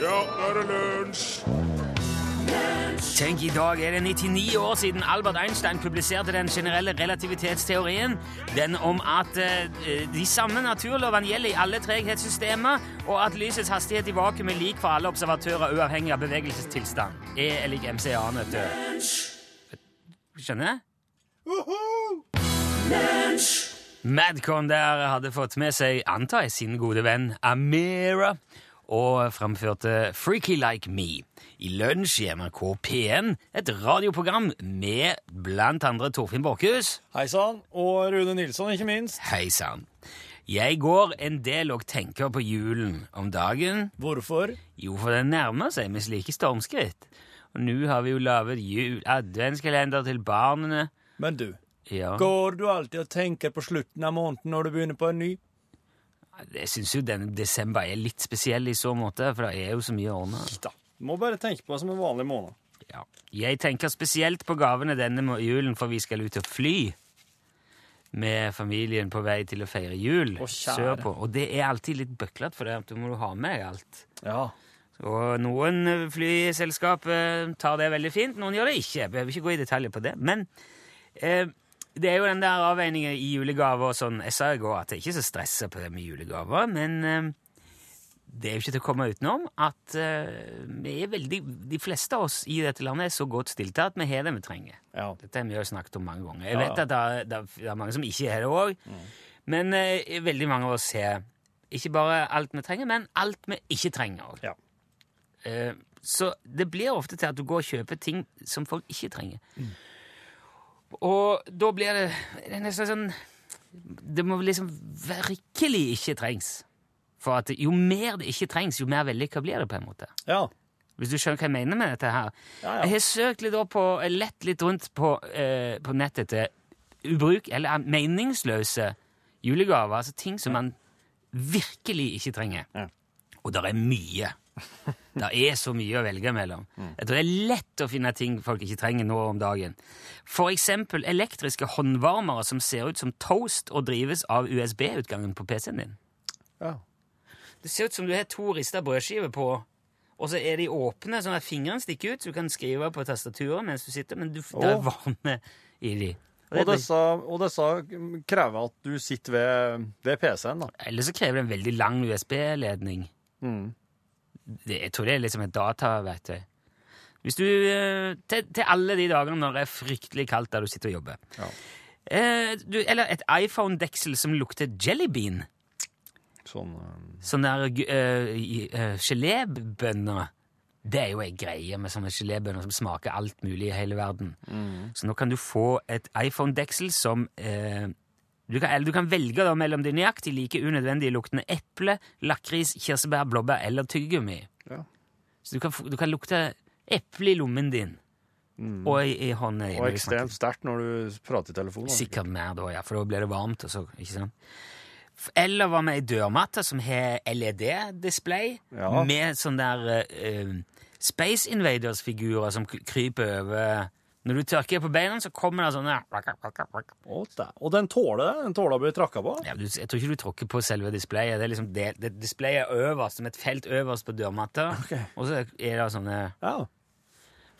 Ja, nå er det lunsj! Tenk, i dag er det 99 år siden Albert Einstein publiserte den generelle relativitetsteorien. Den om at eh, de samme naturlovene gjelder i alle treghetssystemer, og at lysets hastighet i vakuum er lik for alle observatører uavhengig av bevegelsestilstand. E er lik MCA, vet du. Skjønner? Madcon der hadde fått med seg, antar jeg, sin gode venn Amira, og framførte Freaky Like Me i Lunsj i NRK P1, et radioprogram med blant andre Torfinn Borchhus. Hei sann. Og Rune Nilsson, ikke minst. Hei sann. Jeg går en del og tenker på julen om dagen. Hvorfor? Jo, for den nærmer seg med slike stormskritt. Og nå har vi jo laget jul, adventskalender til barna. Men du, Ja. går du alltid og tenker på slutten av måneden når du begynner på en ny? Jeg syns jo denne desember er litt spesiell i så måte, for det er jo så mye å ordne. Da. Må bare tenke på det som en vanlig måned. Ja. Jeg tenker spesielt på gavene denne julen, for vi skal ut og fly med familien på vei til å feire jul Å, sørpå. Og det er alltid litt bøklete, for det du må ha med deg alt. Ja. Og noen flyselskap eh, tar det veldig fint, noen gjør det ikke. Jeg behøver ikke gå i detaljer på det. Men eh, det er jo den der avveiningen i julegaver og sånn. Jeg sa i går at jeg ikke er så stressa på det med julegaver, men eh, det er jo ikke til å komme utenom at uh, vi er veldig, de fleste av oss i dette landet er så godt stilte at vi har det vi trenger. ja. Dette har vi jo snakket om mange ganger. Jeg vet ja. at det er, det er- mange som ikke har det òg, men uh, veldig mange av oss har ikke bare alt vi trenger, men alt vi ikke trenger òg. Ja. Eh, så det blir ofte til at du går og kjøper ting som folk ikke trenger. Og da blir det, det nesten sånn Det må liksom virkelig ikke trengs. For at jo mer det ikke trengs, jo mer vellykka blir det på en måte. Ja. Hvis du skjønner hva jeg mener med dette her. Ja, ja. Jeg har søkt litt opp på, lett litt rundt på, eh, på nettet til ubruk, eller meningsløse julegaver. Altså ting som man virkelig ikke trenger. Ja. Og det er mye. Det er så mye å velge mellom. Mm. Jeg tror det er lett å finne ting folk ikke trenger nå om dagen. For eksempel elektriske håndvarmere som ser ut som toast og drives av USB-utgangen på PC-en din. ja. Det ser ut som du har to rista brødskiver på, og så er de åpne, sånn at fingrene stikker ut, så du kan skrive på tastaturet mens du sitter, men du, det er varme i de. Og Og det- disse, og disse krever at du sitter ved, ved PC-en, da. Eller så krever det en veldig lang USB-ledning. Mm. Det, jeg tror det er liksom et dataverktøy. Hvis du, eh, til, til alle de dagene når det er fryktelig kaldt der du sitter og jobber. Ja. Eh, du, eller et iPhone-deksel som lukter jellybean. Sånn eh, Sånn der uh, uh, gelébønner. Det er jo ei greie med sånne gelébønner som smaker alt mulig i hele verden. Så nå kan du få et iPhone-deksel som eh, du, kan, eller du kan velge da mellom de nøyaktig like unødvendige luktene eple, lakris, kirsebær, blåbær eller tyggegummi. Ja. Så du kan, du kan lukte eple i lommen din og i, i hånda. Og ekstremt sterkt når du prater i telefonen. Sikkert mer da, ja, for da blir det varmt. Og så, ikke sant? Eller hva med ei dørmatte som har LED-display Ja. med sånne der uh, Space Invaders-figurer som kryper over Når du tørker på beina, så kommer det sånne Og den tåler? Den tåler å bli tråkka på? ja, du, Jeg tror ikke du tråkker på selve displayet. Det er liksom det, det displayet er øverst, som et felt øverst på dørmatta. Okay. Og så er det sånne Ja.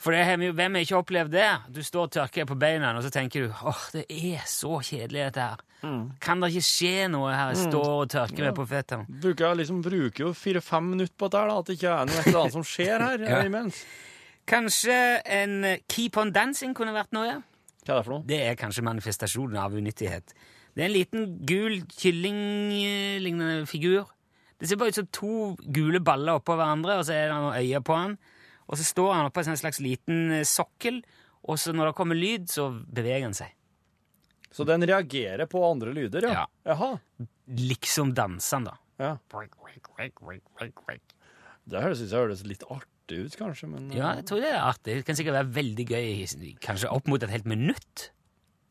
For det hvem har ikke opplevd det? Du står og tørker på beina, og så tenker du åh, det er så kjedelig, dette her. Kan det ikke skje noe her? Jeg står og tørker meg på føttene. Bruker liksom bruker jo fire-fem minutter på dette, da, at det ikke er noe annet som skjer her Ja. imens. Kanskje en eh, Keep on dancing kunne vært noe? Hva er det for noe? Det er kanskje manifestasjonen av unyttighet. Det er en liten gul kyllinglignende figur. Det ser bare ut som to gule baller oppå hverandre, og så er det noen øyne på han. Og så står han oppå en slags liten eh, sokkel, og så når det kommer lyd, så beveger han seg. Så den reagerer på andre lyder, ja? Ja. Jaha. Liksom dansen, da. Ja. Det høres, syns jeg høres litt artig ut, kanskje, men Ja, jeg tror det er artig. Det kan sikkert være veldig gøy, kanskje opp mot et helt minutt.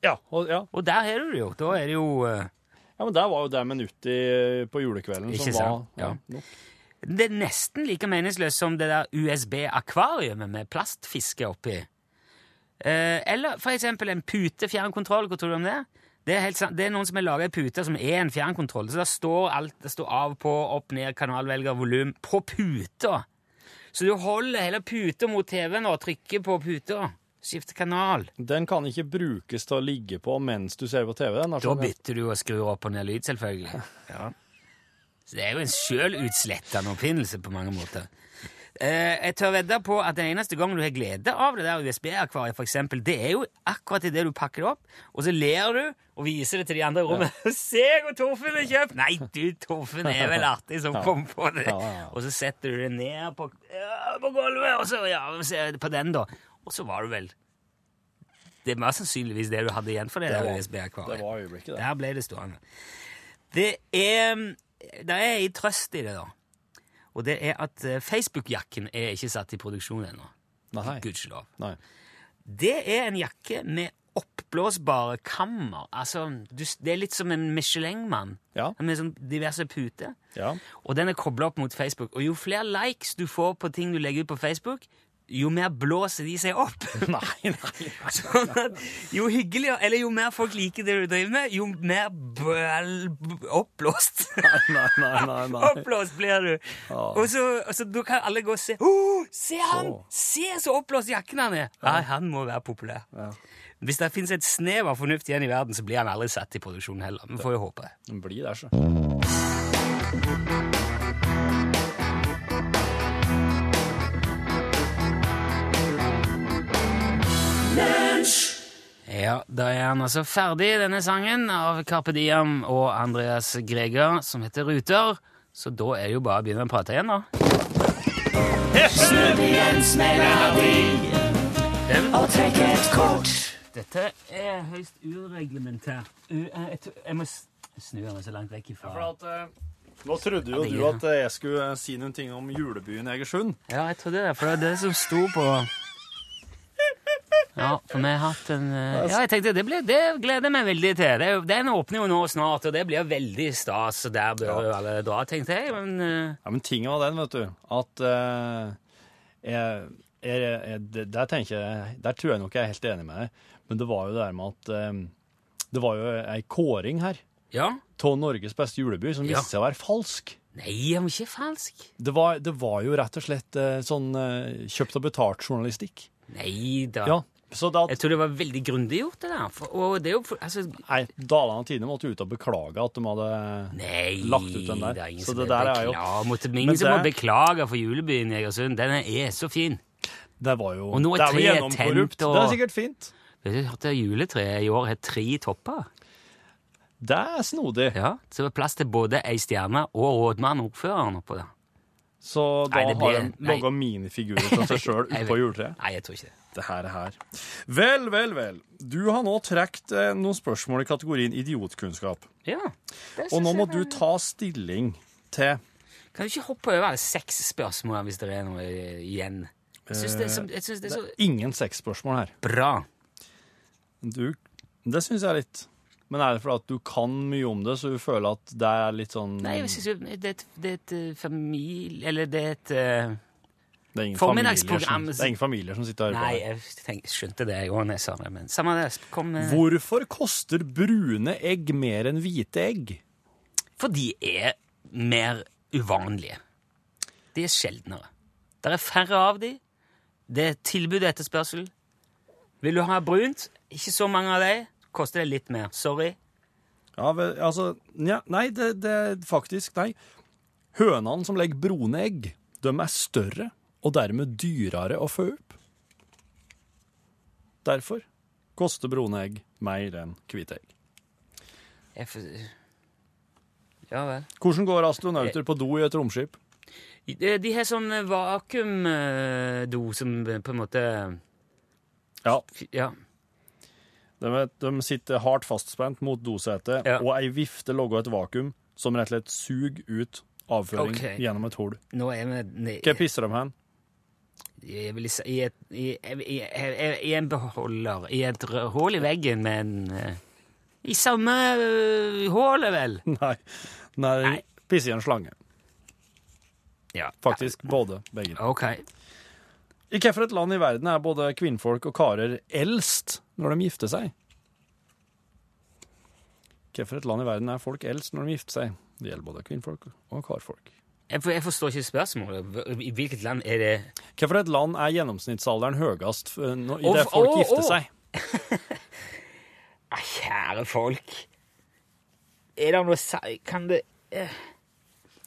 ja, og, ja. Og der har du det jo. Da er det jo uh, ja, men der var jo det minuttet på julekvelden som var sant? Ja. nok. Det er nesten like meningsløst som det der USB-akvariet med plastfiske oppi. Eh, eller for eksempel en pute-fjernkontroll. Hva tror du om det? Det er, helt sant. det er noen som har laga ei pute som er en fjernkontroll. Så der står alt det står av, på, opp, ned, kanalvelger, volum på puta. Så du holder hele puta mot TV-en og trykker på puta. Skifter kanal. Den kan ikke brukes til å ligge på mens du ser på TV. Den, Da altså. bytter du og skrur opp og ned lyd, selvfølgelig. Ja. Så det er jo en sjølutslettende oppfinnelse på mange måter. Eh, jeg tør vedde på at den eneste gangen du har glede av det der USB-akvariet, eksempel, det er jo akkurat idet du pakker det opp, og så ler du og viser det til de andre i rommet. 'Se hvor Torfinn har kjøpt!' Nei, du, Torfinn er vel artig som kom på det. Ja, ja, ja. Og så setter du det ned på, ja, på gulvet, og så ja, se på den, da. Og så var du vel Det er mer sannsynligvis det du hadde igjen for det, Det USB-akvariet. Det var øyeblikket, det. Der ble det stående. Det er Det er ei trøst i det, da. Og det er at eh, Facebook-jakken er ikke satt i produksjon ennå. Gudskjelov. Det er en jakke med oppblåsbare kammer. Altså, du, det er litt som en Michelin-mann. Ja. Med sånn diverse puter. Ja. Og den er kobla opp mot Facebook. Og jo flere likes du får på ting du legger ut på Facebook, jo mer blåser de seg opp. Nei, nei. Sånn at jo hyggeligere, eller jo mer folk liker det du driver med, jo mer oppblåst Nei, nei, nei, nei, nei. Oppblåst blir du. Og, så, og så da kan alle gå og se oh, Se han! Se så oppblåst jakken han er! Nei, han må være populær. Ja. Hvis det fins et snev av fornuft igjen i verden, så blir han aldri satt i produksjon heller. Vi får jo håpe. Det blir der, så. Ja, da er han altså ferdig, denne sangen av Carpe Diem og Andreas Greger, som heter Ruter. Så da er det jo bare å begynne å prate igjen, da. Dette er høyst ureglementært. U eh, jeg, må snu meg så langt vekk ifra. Nå trodde jo Ja, du at jeg skulle si noen ting om julebyen Egersund. Ja, jeg trodde det, for det er det som sto på Ja, for vi har hatt en eh, Ja, jeg tenkte det, ble, det gleder jeg meg veldig til. Det, den åpner jo nå snart, og det blir veldig stas, og der bør jo alle dra, tenkte jeg. Men uh... Ja, men tingen var den, vet du, at uh, jeg, jeg, jeg, der jeg, der tror jeg nok jeg er helt enig med deg, men det var jo det der med at um, det var jo ei kåring her ja. av Norges beste juleby som Ja. viste seg å være falsk. Nei, han var ikke falsk. Det var, det var jo rett og slett uh, sånn kjøpt og betalt journalistikk. Nei da. Ja, så da, Jeg tror det var veldig grundig gjort, det der. For, og det er jo altså, nei, Dalane Tine måtte ut og beklage at de hadde Nei, Lagt ut den der. det er ingen Så det der er jo- måtte, ingen Men som må beklage for julebyen i Egersund. Den er så fin. Det var jo Og nå er det treet gjennomkorrupt. og- Det er sikkert fint. Vet du at juletreet i år har tre topper? Det er snodig. Ja, Så det er plass til både ei stjerne og rådmann ordføreren oppå der. Så da Nei, ble, har de laga minifigurer av seg sjøl utpå juletreet. Nei, jeg tror ikke det. Det her er her. Vel, vel, vel. Du har nå trukket eh, noen spørsmål i kategorien idiotkunnskap. Ja, Og nå må du ta stilling til Kan du ikke hoppe over alle seks spørsmål hvis det er noe igjen? Jeg syns det, er så- jeg synes det er så ingen sexspørsmål her. bra. Du, det syns jeg er litt. Men er det fordi at du kan mye om det, så du føler at det er litt sånn Nei, jeg synes jo det er et, det er et eh, familie... Eller det er et eh, det er ingen formiddagsprogram- som, det er ingen familier som sitter og hører Nei, jeg tenk, skjønte det jo jeg det, men samme det. Kom med Hvorfor koster brune egg mer enn hvite egg? For de er mer uvanlige. De er sjeldnere. Det er færre av de. Det er tilbud og etterspørsel. Vil du ha brunt? Ikke så mange av de. Koster det litt mer. Sorry. Ja, vel, altså ja, Nei, det, det faktisk Nei. Hønene som legger brune egg, de er større og dermed dyrere å fø opp. Derfor koster brune egg mer enn hvite egg. Jeg for... Ja vel. Hvordan går astronauter på do i et romskip? De, har sånn vakuumdo som på en måte Ja, Ja. De, vet, de sitter hardt fastspent mot dosetet, Ja. og ei vifte lager et vakuum som rett og slett suger ut avføring okay. gjennom et hull. Hva pisser de hen? jeg vil si, i, et, i, i, i, i en beholder, i et hull i veggen men en eh, I samme uh, hullet, vel? Nei, nei, Nei. pisser i en slange. Ja. Faktisk både, begge. Ok. I hvilket land i verden er både kvinnfolk og karer eldst når de gifter seg? Hvilket land i verden er folk eldst når de gifter seg? Det gjelder både kvinnfolk og karfolk. Jeg, for, jeg forstår ikke spørsmålet. I hvilket land er det Hvilket land er gjennomsnittsalderen høyest når- i Å, det folk oh, gifter oh. seg? Kjære folk. Er det noe Kan det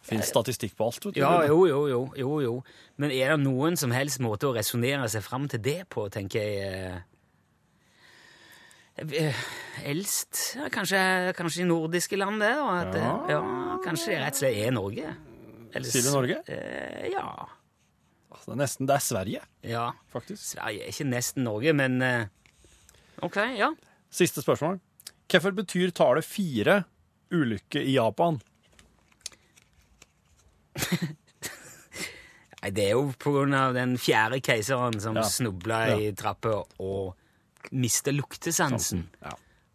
Fins statistikk på alt, vet du. Ja, jo, jo, jo, jo, jo. Men er det noen som helst måte å resonnere seg fram til det på, tenker jeg. eh, eh, Eldst kanskje, kanskje i nordiske land, det. At, Ja. ja, kanskje det rett og slett er Norge. Ellers, Sier du Norge? Eh, ja. Altså, Det er nesten det er Sverige, ja. faktisk. Sverige er ikke nesten Norge, men eh, OK, ja. Siste spørsmål. Hvorfor betyr tallet fire ulykke i Japan? Nei, det er jo på grunn av den fjerde keiseren som Ja. snubla Ja. i trappa og mista luktesansen. Ja.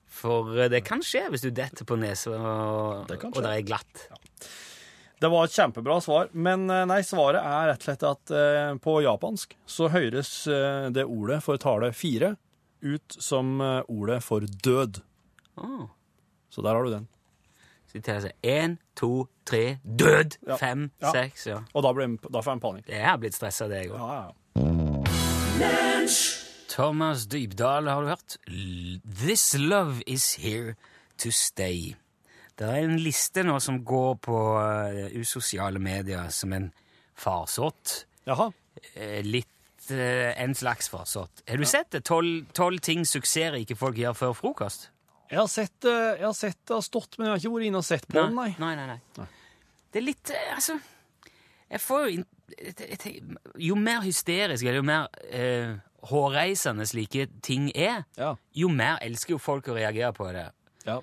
For eh, det kan skje hvis du detter på nesa og, Det og det er glatt. Det var et kjempebra svar, men eh, nei, svaret er rett og slett at eh, på japansk så høres eh, det ordet for tale fire ut som eh, ordet for død. Oh. Så der har du den. Så de teller seg én, to, tre, død! Ja. Fem, Ja. seks, ja. Og da, ble, da får en panikk. Jeg har blitt stressa, det, jeg òg. Ja, ja. Thomas Dybdahl, har du hørt? This love is here to stay. Det er en liste nå som går på eh, usosiale medier som en farsott. Jaha. Eh, litt eh, en slags farsott. Har du sett det? Tolv ting suksessrike folk gjør før frokost? Jeg har sett, det, jeg har sett det har stått, men jeg har ikke vært inne og sett på den, nei. Nei, nei, nei. Det er litt eh, Altså, jeg får jo jeg, jeg, tenker- Jo mer hysterisk eller jo mer eh, hårreisende slike ting er, Ja. jo mer elsker jo folk å reagere på det. Ja.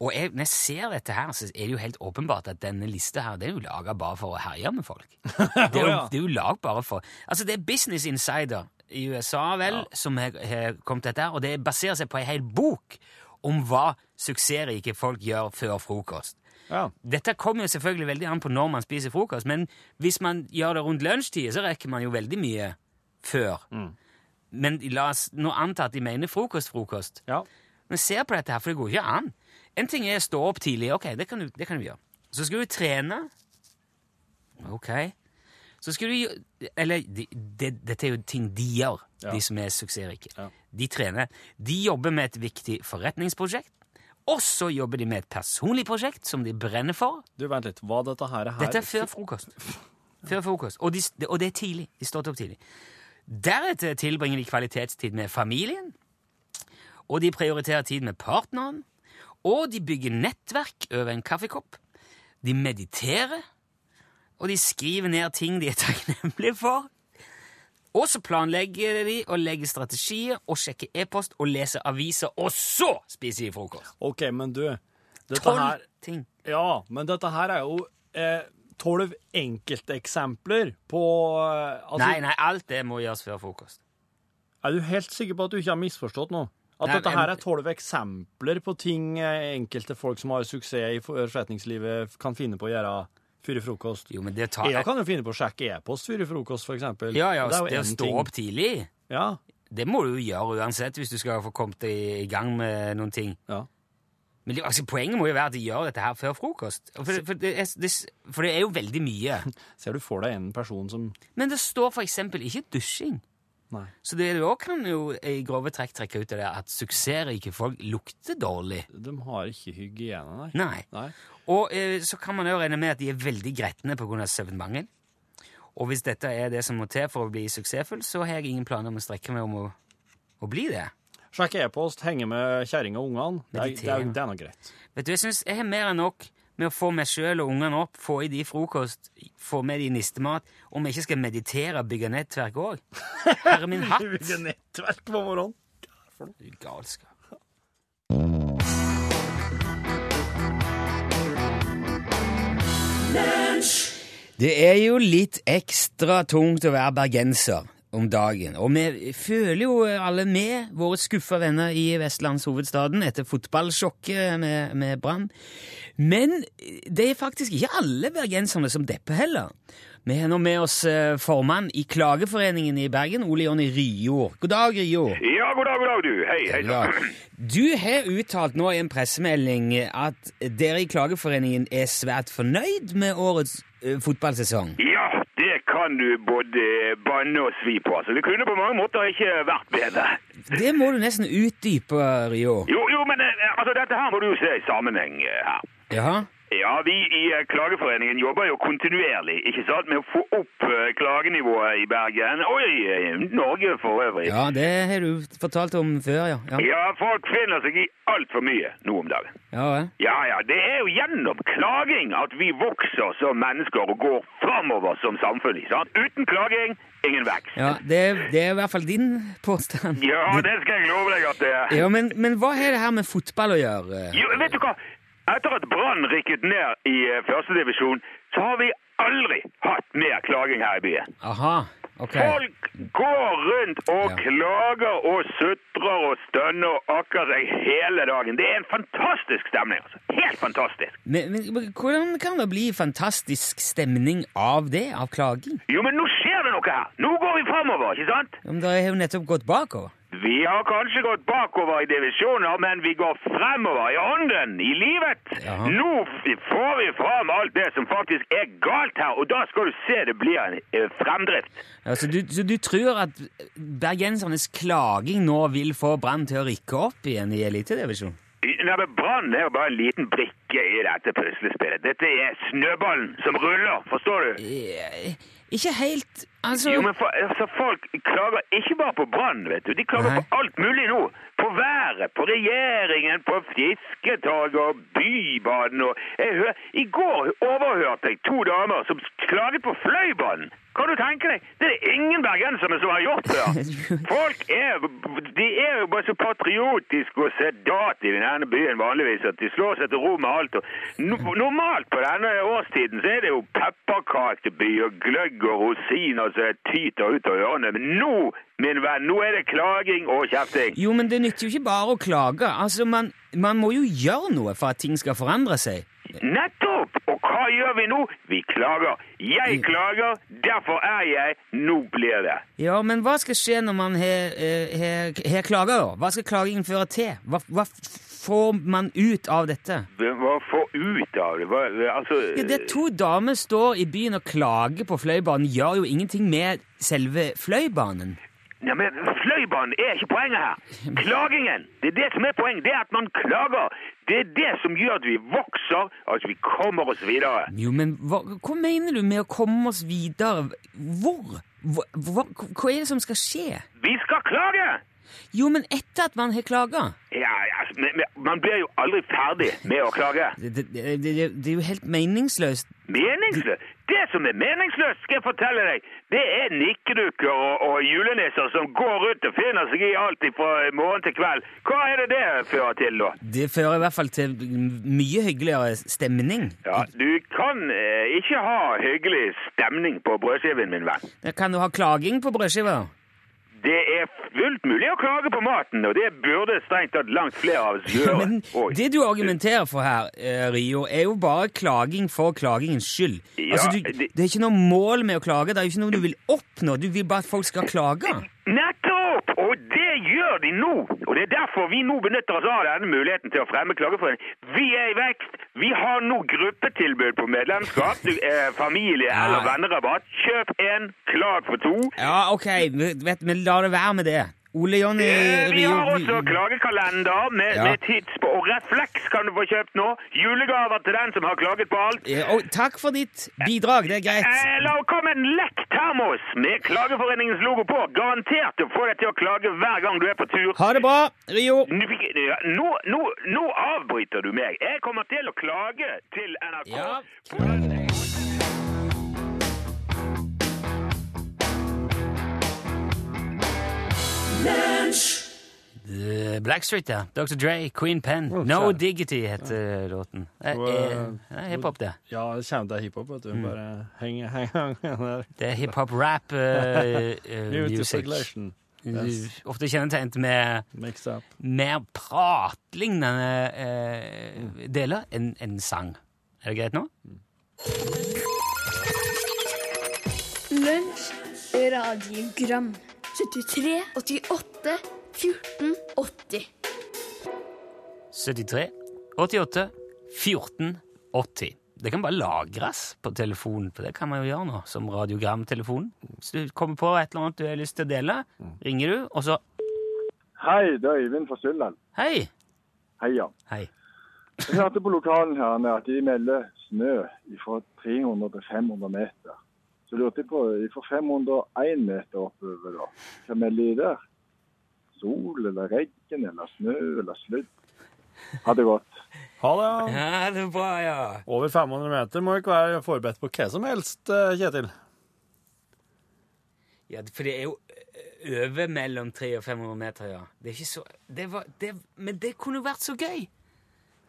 Og jeg, når jeg ser dette her, så er det jo helt åpenbart at denne lista her, det er jo laga bare for å herje med folk. Det er jo, ja. det er jo lag bare for Altså, det er Business Insider i USA, vel, som har, har kommet dette her, og det baserer seg på ei hel bok om hva suksessrike folk gjør før frokost. ja. Dette kommer jo selvfølgelig veldig an på når man spiser frokost, men hvis man gjør det rundt lunsjtid, så rekker man jo veldig mye før. Men la oss nå anta at de mener frokost-frokost. ja. Men se på dette her, for det går ikke an. En ting er å stå opp tidlig. Ok, det kan du, det kan du gjøre. Så skal du trene. Ok. Så skal du gjøre, Eller de, de, dette er jo ting de gjør, Ja. de som er suksessrike. Ja. De trener. De jobber med et viktig forretningsprosjekt. Og så jobber de med et personlig prosjekt som de brenner for. Du, vent litt. Hva dette her er her? Dette er før frokost. Før frokost. Og, de, og det er tidlig. De står opp tidlig. Deretter tilbringer de kvalitetstid med familien. Og de prioriterer tid med partneren. Og de bygger nettverk over en kaffekopp. De mediterer. Og de skriver ned ting de er takknemlige for. Og så planlegger de og legger strategier og sjekker e-post og leser aviser, og så spiser de frokost. OK, men du Tolv her ting. Ja, men dette her er jo eh, tolv enkelteksempler på eh, altså, Nei, nei, alt det må gjøres før frokost. Er du helt sikker på at du ikke har misforstått noe? At Nei, dette her er tolv eksempler på ting eh, enkelte folk som har suksess i forretningslivet, kan finne på å gjøre før frokost? Jo, men det tar Jeg kan jo finne på å sjekke e-post før frokost, eksempel. Ja, ja, det, å stå opp tidlig, Ja, det må du jo gjøre uansett hvis du skal få kommet i, gang med noen ting. ja. Men det, altså, poenget må jo være at de gjør dette her før frokost. For, for, det, er, det, for det er jo veldig mye. Ser du for deg en person som Men det står eksempel ikke dusjing. Nei. Så det også kan jo i grove trekk trekke ut av det at suksessrike folk lukter dårlig. De har ikke hygiene, nei. Nei. Nei. Og eh, så kan man jo regne med at de er veldig gretne pga. søvnmangel. Og hvis dette er det som må til for å bli suksessfull, så har jeg ingen planer om å strekke meg om å, å bli det. Sjekke e-post, henge med kjerringa og ungene. Det, er- det, er- det er nå greit. Vet du, Jeg synes jeg har mer enn nok med å få meg sjøl og ungene opp, få i de frokost, få med de nistemat, om jeg ikke skal meditere og bygge nettverk òg. Herre min hatt! Bygge nettverk på morgenen. Du galskap. Det er jo litt ekstra tungt å være bergenser om dagen. Og vi føler jo alle med våre skuffa venner i vestlandshovedstaden etter fotballsjokket med, med Brann. Men det er faktisk ikke alle bergenserne som depper heller. Vi har nå med oss eh, formann i Klageforeningen i Bergen, Ole Jonny Ryjord. God dag, Ryjord. Ja, god dag, god dag, du. Hei, hei. Ja. Du har uttalt nå i en pressemelding at dere i Klageforeningen er svært fornøyd med årets eh, fotballsesong. Ja, det kan du både banne og svi på. Altså, det kunne på mange måter ikke vært bedre. Det må du nesten utdype, Rio. Jo, jo, men eh, altså, dette her må du jo se i sammenheng eh, her. Jaha? Ja, vi i eh, Klageforeningen jobber jo kontinuerlig ikke sant, med å få opp eh, klagenivået i Bergen, og i eh, Norge for øvrig. Ja, det har du fortalt om før, ja. Ja, Ja, folk finner seg i altfor mye nå om dagen. ja vel. Ja, ja, det er jo gjennom klaging at vi vokser som mennesker og går framover som samfunn. ikke sant? Uten klaging, ingen vekst. Ja, det, det er i hvert fall din påstand. Ja, det skal jeg love deg at det er. Ja, men, men hva har det her med fotball å gjøre? Jo, vet du hva? Etter at Brann rykket ned i eh, førstedivisjon, så har vi aldri hatt mer klaging her i byen. Aha, ok. Folk går rundt og Ja. klager og sutrer og stønner og akker seg hele dagen. Det er en fantastisk stemning. altså. Helt fantastisk. Men, men hvordan kan det bli fantastisk stemning av det, av klaging? Jo, men nå skjer det noe her. Nå går vi framover, ikke sant? Men det har jo nettopp gått bakover. Vi har kanskje gått bakover i divisjoner, men vi går fremover i ånden, i livet. Jaha. Nå får vi fram alt det som faktisk er galt her, og da skal du se det blir en eh, fremdrift. Ja, så, du, så du tror at bergensernes klaging nå vil få Brann til å rykke opp igjen i elitedivisjon? Nei, men Brann er jo bare en liten brikke i dette puslespillet. Dette er snøballen som ruller, forstår du? Eh, Ikke helt Altså Jo, men for, altså, Folk klager ikke bare på Brann, vet du. De klager Nei. på alt mulig nå. På været, på regjeringen, på fisketorget og Bybanen og hør, I går overhørte jeg to damer som klaget på Fløibanen. Kan du tenke deg? Det er det ingen bergensere som har gjort før. Folk er, de er jo bare så patriotiske og sedate i denne byen vanligvis at de slår seg til ro med alt. Og no, normalt på denne årstiden så er det jo pepperkakeby og gløgg og rosiner som tyter ut av ørene. Men nå, min venn, nå er det klaging og kjefting. Jo, men det nytter jo ikke bare å klage. Altså, man, man må jo gjøre noe for at ting skal forandre seg. Nettopp! Og hva gjør vi nå? Vi klager. Jeg klager, derfor er jeg. Nå blir det. Ja, men hva skal skje når man har eh, klager? Hva skal klagingen føre til? Hva, hva får man ut av dette? Hva får ut av det? Hva, altså Ja, det to damer står i byen og klager på Fløibanen, gjør jo ingenting med selve Fløibanen. Ja, men Fløibanen er ikke poenget her. Klagingen. Det er det som er poenget. Det er at man klager. Det er det som gjør at vi vokser, at vi kommer oss videre. Jo, men hva, hva mener du med å komme oss videre? Hvor? Hva, hva, hva er det som skal skje? Vi skal klage! Jo, men etter at man har klaga. Ja, altså, men, man blir jo aldri ferdig med å klage. Det, det, det, det, det er jo helt meningsløst. Meningsløst? Det som er meningsløst, skal jeg fortelle deg, det er nikkedukker og, og julenisser som går rundt og finner seg i alt fra morgen til kveld. Hva er det det fører til, da? Det fører i hvert fall til mye hyggeligere stemning. Ja, Du kan eh, ikke ha hyggelig stemning på brødskiven, min venn. Kan du ha klaging på brødskiva? Det er fullt mulig å klage på maten, og det burde strengt tatt langt flere av oss gjøre. Men det du argumenterer for her, eh, Rio, er jo bare klaging for klagingens skyld. Ja, altså, du, det- det er ikke noe mål med å klage, det er jo ikke noe du vil oppnå. Du vil bare at folk skal klage. Nettopp! Og gjør de nå! Og det er derfor vi nå benytter oss av denne muligheten til å fremme klageforening. Vi er i vekst. Vi har nå gruppetilbud på medlemskap. Du, eh, familie- Ja. eller vennerabatt. Kjøp én, klag for to. Ja, ok, vet, men la det være med det. Ole Jonny Eh, Vi har også klagekalender med, Ja. med tids på, og refleks kan du få kjøpt nå. Julegaver til den som har klaget på alt. Ja, og takk for ditt bidrag, det er greit. Eh, la oss komme en lekk termos med Klageforeningens logo på. Garantert å få deg til å klage hver gang du er på tur. Ha det bra, Rio. Nå, nå, nå, avbryter du meg. Jeg kommer til å klage til NRK. Ja. Eh, Blackstreet, ja. Dr. Dre, Queen Pen. No. Diggity heter låten. Det Og, er, eh, er hiphop, det. Ja, det kommer til hiphop, vet du. Mm. Bare heng, heng, heng der. Det er hiphop-rap uh, uh, music. Yes. Ofte kjennetegnet med mer pratlignende uh, deler enn en sang. Er det greit nå? Lunsj, radiogram 73, 88, 14, 80 73 88 14 80. Det kan bare lagres på telefonen, for det kan man jo gjøre nå, som radiogramtelefon. Hvis du kommer på et eller annet du har lyst til å dele, ringer du, og så Hei, det er Øyvind fra Sylland. Hei! Hei, ja. Hei. Jeg hørte på lokalen her med at de melder snø fra 300 til 500 meter. Så lurte jeg på, fra 501 meter oppover da, hva melder de der? Sol eller regn eller snø eller sludd? Ha det godt. Ha det, ja. Ja, det bra, ja. Over 500 meter må ikke være forberedt på hva som helst, eh, Kjetil. Ja, for det er jo over mellom 300 og 500 meter, ja. Det er ikke så det var, det, Men det kunne jo vært så gøy!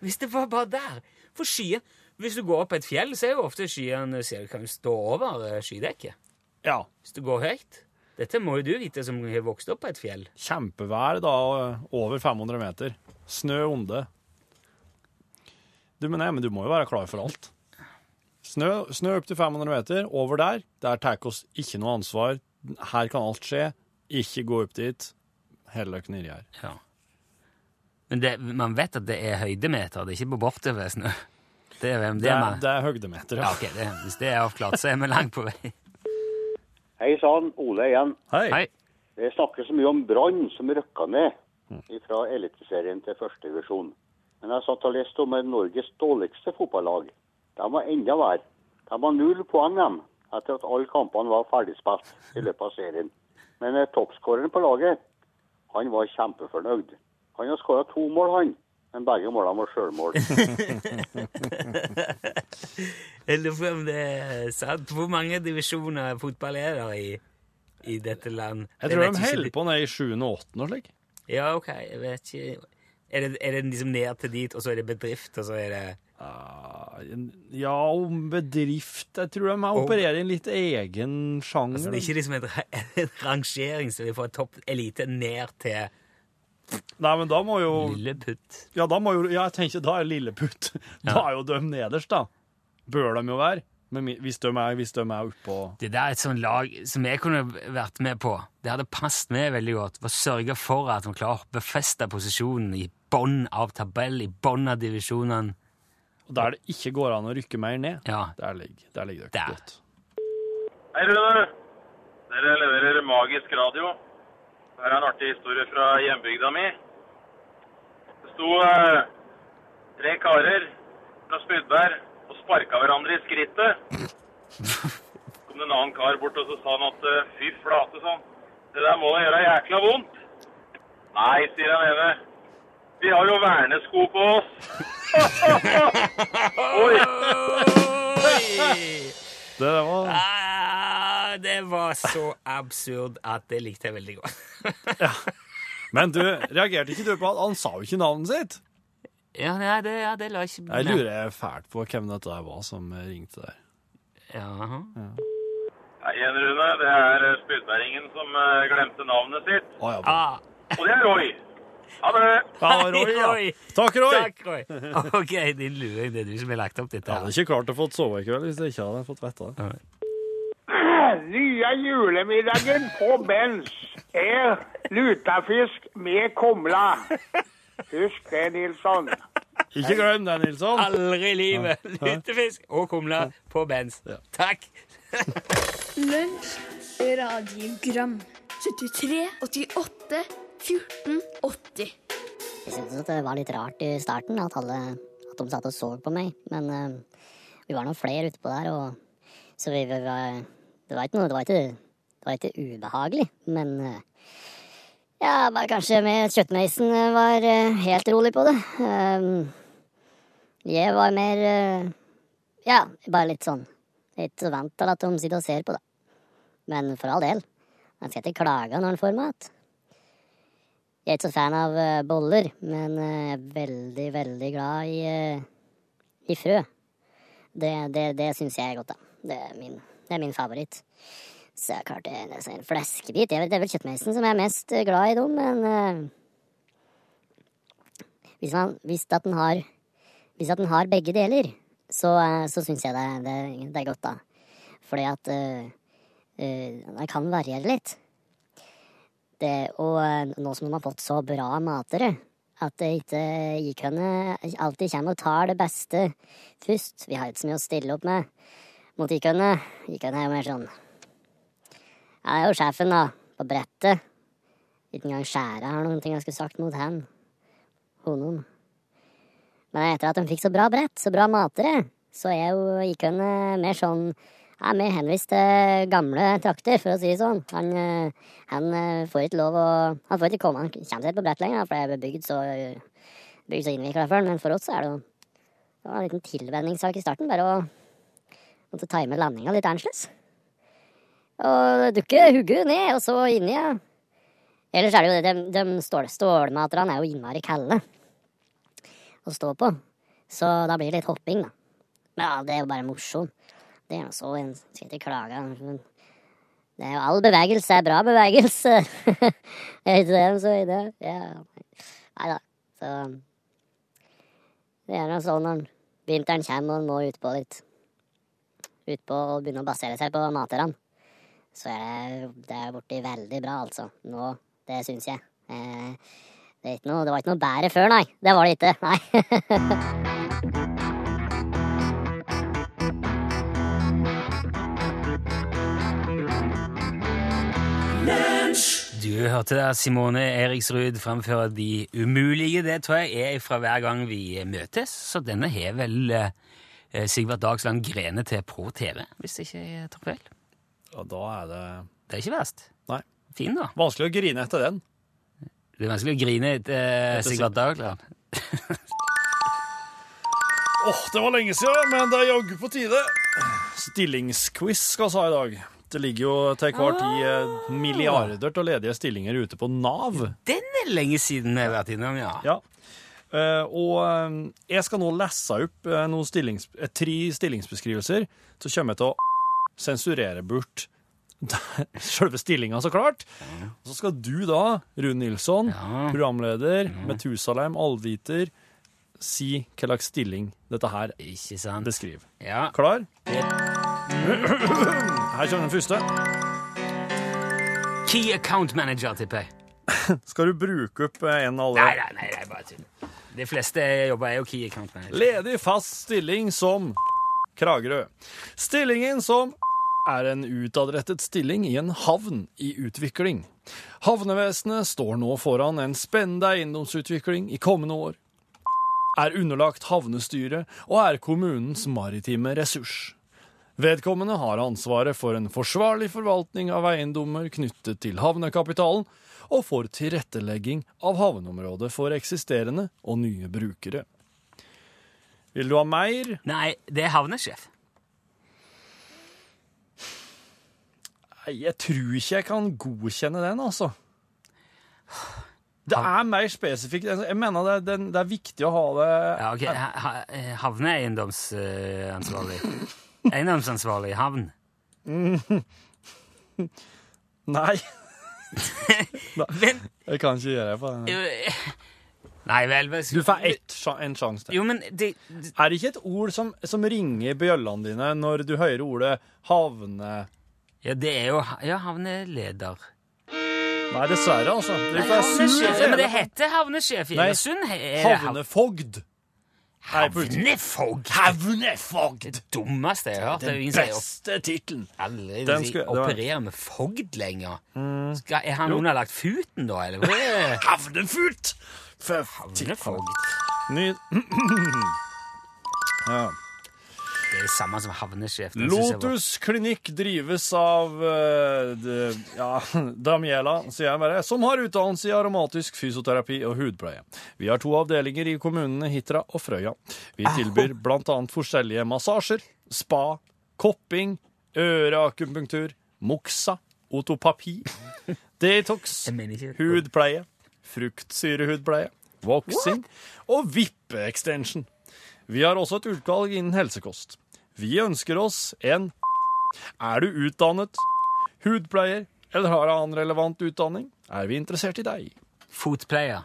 Hvis det var bare der. For skyen Hvis du går opp et fjell, så er jo ofte skyene ser- kan stå over skydekket. Ja. Hvis du går høyt. Dette må jo du vite, som har vokst opp på et fjell. Kjempevær da, over 500 meter. Snø onde. Du, men, nei, men du må jo være klar for alt. Snø, snø opp til 500 meter. Over der, der tar oss ikke noe ansvar. Her kan alt skje. Ikke gå opp dit. Heller nedi her. Ja. Men det, man vet at det er høydemeter, det er ikke på bortover snø. Det er, det Det er, er, det er høydemeter, ja, ja. ok, det, Hvis det er avklart, så er vi langt på vei. Hei sann, Ole igjen. Hei. Hei. Det snakkes så mye om Brann som rykka ned fra Eliteserien til førstedivisjon. Men jeg satt og leste om Norges dårligste fotballag. De var enda verre. De var null poeng dem, etter at alle kampene var ferdigspilt i løpet av serien. Men eh, toppskåreren på laget, han var kjempefornøyd. Han har skåra to mål, han. Men begge målene var sjølmål. Jeg lurer på om det er sant. Hvor mange divisjoner fotball er det i, i dette land? Jeg tror Jeg de holder på ned i 7. og 8. og slik. Ja, ok, jeg vet ikke. Er det, er det liksom ned til dit, og så er det bedrift, og så er det Ah, Ja, om bedrift Jeg tror de opererer i en litt egen sjanger. Altså, det er ikke liksom en, en rangering så vi får topp elite ned til Nei, men da må jo Lilleputt. Ja, da må jo Ja, jeg tenker da er Lilleputt Da er jo de nederst, da. Bør de jo være. Men hvis de er, hvis de er oppå Det der er et sånt lag som jeg kunne vært med på. Det hadde passet meg veldig godt. Å sørge for at man klarer å befeste posisjonen i bånn av tabell, i bånn av divisjonene. Og der det ikke går an å rykke mer ned, Ja, der ligger, der ligger det Der. godt. Hei, Rune. Dere leverer magisk radio. Her er en artig historie fra hjembygda mi. Det sto eh, tre karer fra Spydberg og sparka hverandre i skrittet. Så kom det en annen kar bort og så sa han at eh, fy flate, sånn. Det der må da gjøre jækla vondt. Nei, sier han ene. Vi har jo vernesko på oss. Oi. Det var det var så absurd at det likte jeg veldig godt. ja. Men du, reagerte ikke du på at han sa jo ikke navnet sitt? Ja, nei, det, ja, det la jeg ikke Jeg lurer fælt på hvem dette der var som ringte der. Ja. Hei igjen, Rune. Det er eh, spydbæringen som eh, glemte navnet sitt. Å ja. Ah, Og det er Roy. Ha det. ja Roy, ja. Roy. Takk, Roy! Takk, Roy. Ok, din luring. Det er du som har lagt opp dette. Jeg hadde ikke klart å få sove i kveld hvis jeg ikke hadde fått vite det. Nye julemiddagen på Bens er lutefisk med kumle. Husk det, Nilsson. Ikke glem det, Nilsson. Aldri i livet! Lutefisk og kumle på Benz. Takk! Lunsj, radiogram 73, 88, 14, 80 Jeg syntes det var litt rart i starten at, alle, at de satt og så på meg. Men uh, vi var noen flere utpå der, og, så vi, vi var, det var ikke noe Det var ikke, det var ikke ubehagelig, men eh, ja, bare kanskje med kjøttmeisen eh, var eh, helt rolig på det. Um, jeg var mer Ja, bare litt sånn Litt vant til at de sitter og ser på, da. Men for all del. han skal ikke klage når han får mat. Jeg er ikke så fan av boller, men jeg er veldig, veldig glad i, i frø. Det, det, det syns jeg er godt, da. Det er min, det er min favoritt. Så jeg klart det er en fleskebit. Det er vel kjøttmeisen som jeg er mest eh, glad i dem, men uh, hvis, man, hvis, at den har, hvis at den har begge deler, så, uh, så syns jeg det, det, det er godt, da. Fordi at uh, det kan variere litt. Det, og nå som de har fått så bra matere, at det ikke henne alltid kommer og tar det beste først. Vi har ikke så mye å stille opp med mot Ikønne. Ikønne er jo mer sånn Ja, det er jo sjefen, da, på brettet. Ikke engang skjæra har noen ting jeg skulle sagt mot han. Honom. Men etter at de fikk så bra brett, så bra matere, så er jo Ikønne mer sånn er mer henvist til gamle trakter, for å si det sånn. Han, eh, han eh, får ikke lov å Han får ikke komme, han kommer seg ikke på brett lenger, for det er bygd så, bygd så innvikla før. Men for oss er det jo det var en liten tilvenningssak i starten. Bare å måtte time landinga litt annerledes. Og dukke hugget ned, og så inni, ja. Ellers er det jo det, de, de stål, stålmaterne er jo innmari kalde å stå på. Så da blir det litt hopping, da. Men ja, det er jo bare morsomt. Det er jo så en skal ikke klage. Det er jo all bevegelse er bra bevegelse. er ikke det de sier det? Ja. Nei da. Så det er nå sånn når vinteren kommer og må utpå litt. Utpå å begynne å basere seg på materne. Så er det, det er borti veldig bra, altså. Nå, det syns jeg. Eh, det, noe, det var ikke noe bedre før, nei. Det var det ikke. Nei. Du hørte der Simone Eriksrud framføre De umulige. Det tror jeg er fra hver gang vi møtes, så denne har vel eh, Sigvart Dagsland Grene til på TV, hvis ikke jeg tar feil. Ja, da er det Det er ikke verst. Nei. Fin, da. Vanskelig å grine etter den. Det er vanskelig å grine etter eh, Etter Sigvart Dagsland. Åh, det var lenge siden, men det er jaggu på tide. Stillingsquiz skal vi ha i dag. Det ligger jo til hver tid ah. milliarder av ledige stillinger ute på Nav. Den er lenge siden jeg har vært innom, ja. Ja. Eh, og eh, jeg skal nå lese opp eh, stillings, tre stillingsbeskrivelser. Så kommer jeg til å sensurere bort selve stillinga, så klart. Og så skal du da, Rune Nilsson, programleder, Metusalem, allviter, si hva slags stilling dette her beskriver. Ja. Klar? Her kommer den første. Key account manager, tipper jeg. Skal du bruke opp en av alle Nei, nei, nei, bare tull. De fleste jobber er jo key account manager. Ledig fast stilling som Kragerø. Stillingen som er en utadrettet stilling i en havn i utvikling. Havnevesenet står nå foran en spennende eiendomsutvikling i kommende år. Er underlagt havnestyret og er kommunens maritime ressurs. Vedkommende har ansvaret for en forsvarlig forvaltning av eiendommer knyttet til havnekapitalen, og for tilrettelegging av havneområdet for eksisterende og nye brukere. Vil du ha mer? Nei, det er havnesjef. Nei, jeg tror ikke jeg kan godkjenne den, altså. Det er mer spesifikt. Jeg mener det, det, det er viktig å ha det Ja, ok. Ha- ha- eh, Havneeiendomsansvarlig. Eiendomsansvarlig i havn. Nei, Men jeg kan ikke gjøre det på den. Nei vel men- Du får ett, en sjanse til. Jo, men det, det Er det ikke et ord som, som ringer bjøllene dine når du hører ordet havne... Ja, det er jo ja, havneleder. Nei, dessverre, altså. Du Nei, får havnesjef. Men det heter havnesjef i Nei, Egersund. Er det Havnefogd. Havnefogd! Havnefogd! Det dummeste jeg har hørt. Jo Den beste tittelen. aldri Den skulle- det opererer med fogd lenger. Skal, er han underlagt futen, da, eller? Er? Havnefut! Havnefogd. Ny... ja. Det er det samme som havnesjef. Lotus klinikk drives av uh, de, ja, Damiela, sier jeg bare, som har utdannelse i aromatisk fysioterapi og hudpleie. Vi har to avdelinger i kommunene Hitra og Frøya. Vi tilbyr annet forskjellige massasjer, spa, kopping, øreakupunktur, moxa, otopapi, detox, hudpleie, fruktsyrehudpleie, voksing og vippe-extension. Vi har også et utvalg innen helsekost. Vi ønsker oss en Er du utdannet hudpleier eller har annen relevant utdanning, er vi interessert i deg. Fotpleier.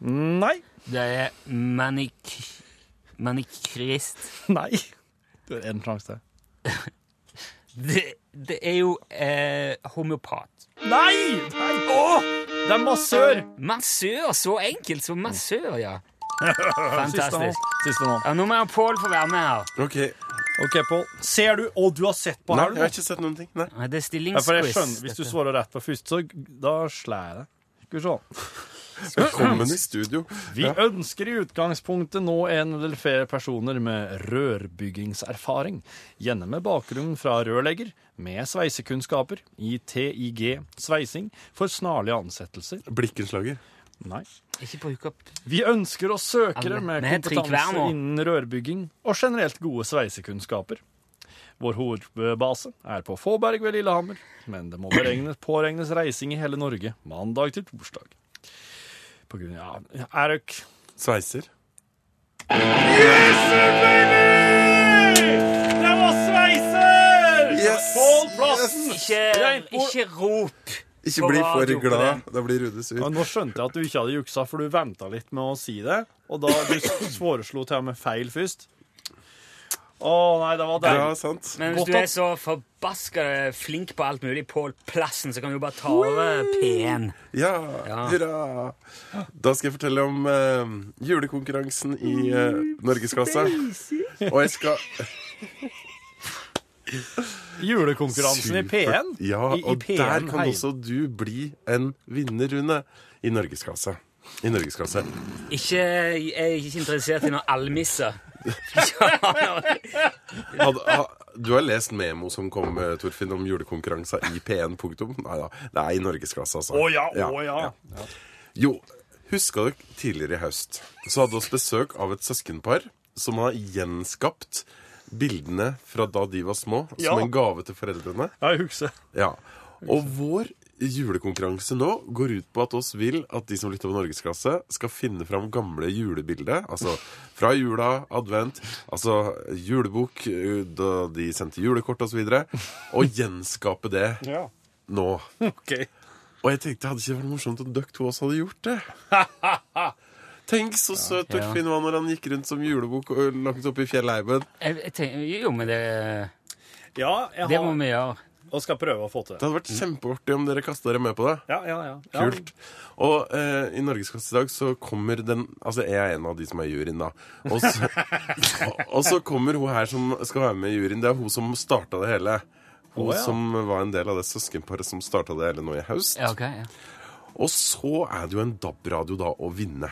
Nei. Det er manik... Manikrist. Nei. Du har én sjanse til. Det, det er jo eh, homeopat. Nei! Nei! Det er massør! Massør! Så enkelt som massør, ja. Siste nå. Fantastisk. Siste nå. Ja, nå må Pål få være med her. OK. OK, Pål. Ser du Å, du har sett på Nei, her? jeg har ikke sett noen ting. Nei. Nei, Det er Ja, for jeg stillingsquiz. skjønner, Hvis du dette. svarer rett på først, så da slår jeg deg. Skal vi se. Velkommen i studio. Vi ønsker i utgangspunktet nå en eller flere personer med rørbyggingserfaring, gjerne med bakgrunn fra rørlegger, med sveisekunnskaper i TIG sveising for snarlige ansettelser. Blikkenslager. Nei. Ikke bruk opp Vi ønsker oss søkere Alle. med Vi har tre hver kompetanse nå. innen rørbygging og generelt gode sveisekunnskaper. Vår hovedbase er på Fåberg ved Lillehammer, men det må beregnes, påregnes reising i hele Norge mandag til torsdag. På grunn av ja, Er dere Sveiser. Det var sveiser! Yes! Pål Plassen! Ikke, ikke rop! Ikke bli for glad. Da blir Rune sur. Ja, nå skjønte jeg at du ikke hadde juksa, for du venta litt med å si det. Og da du foreslo til og med feil først. Å nei, det var Ja, sant. Men hvis du er så forbaska flink på alt mulig, Pål Plassen, så kan du jo bare ta over P1. Ja, Ja. hurra! Da skal jeg fortelle om uh, julekonkurransen i uh, Norgesklasse. Og jeg skal Julekonkurransen i P1. Ja, I- i og P1 der kan hei. også du bli en vinner, Rune. I Norgesklasse. I Norgesklasse. Ikke, jeg er ikke interessert i noe almisser. Du har lest memo som kom, eh, Torfinn, om julekonkurranser i P1. Punktum. Nei da, det er i Norgesklasse, altså. Å ja, å ja. Jo, huska dere tidligere i høst så hadde vi besøk av et søskenpar som har gjenskapt bildene fra da de var små, Ja. som en gave til foreldrene. Jeg husker. Ja. Og vår julekonkurranse nå går ut på at oss vil at de som lytter på Norgesklasse, skal finne fram gamle julebilder. Altså fra jula, advent, altså julebok eh, da de sendte julekort osv. Og, så videre, og gjenskape det Ja. nå. Okay. Og jeg tenkte, hadde ikke vært morsomt om dere to også hadde gjort det? Tenk så søt Torfinn var når han gikk rundt som julebok og langt oppe i fjellheimen. Jo, men det, Ja, jeg det må vi gjøre. Og skal prøve å få til Det hadde vært kjempeartig om dere kasta dere med på det. Ja, ja, ja. Kult. Og eh, i Norgesklasse i dag så kommer den Altså, jeg er en av de som er i juryen, da. Og så, og så kommer hun her som skal være med i juryen. Det er hun som starta det hele. Hun oh, ja. som var en del av det søskenparet som starta det hele nå i høst. Ja, okay, ja. Og så er det jo en DAB-radio da å vinne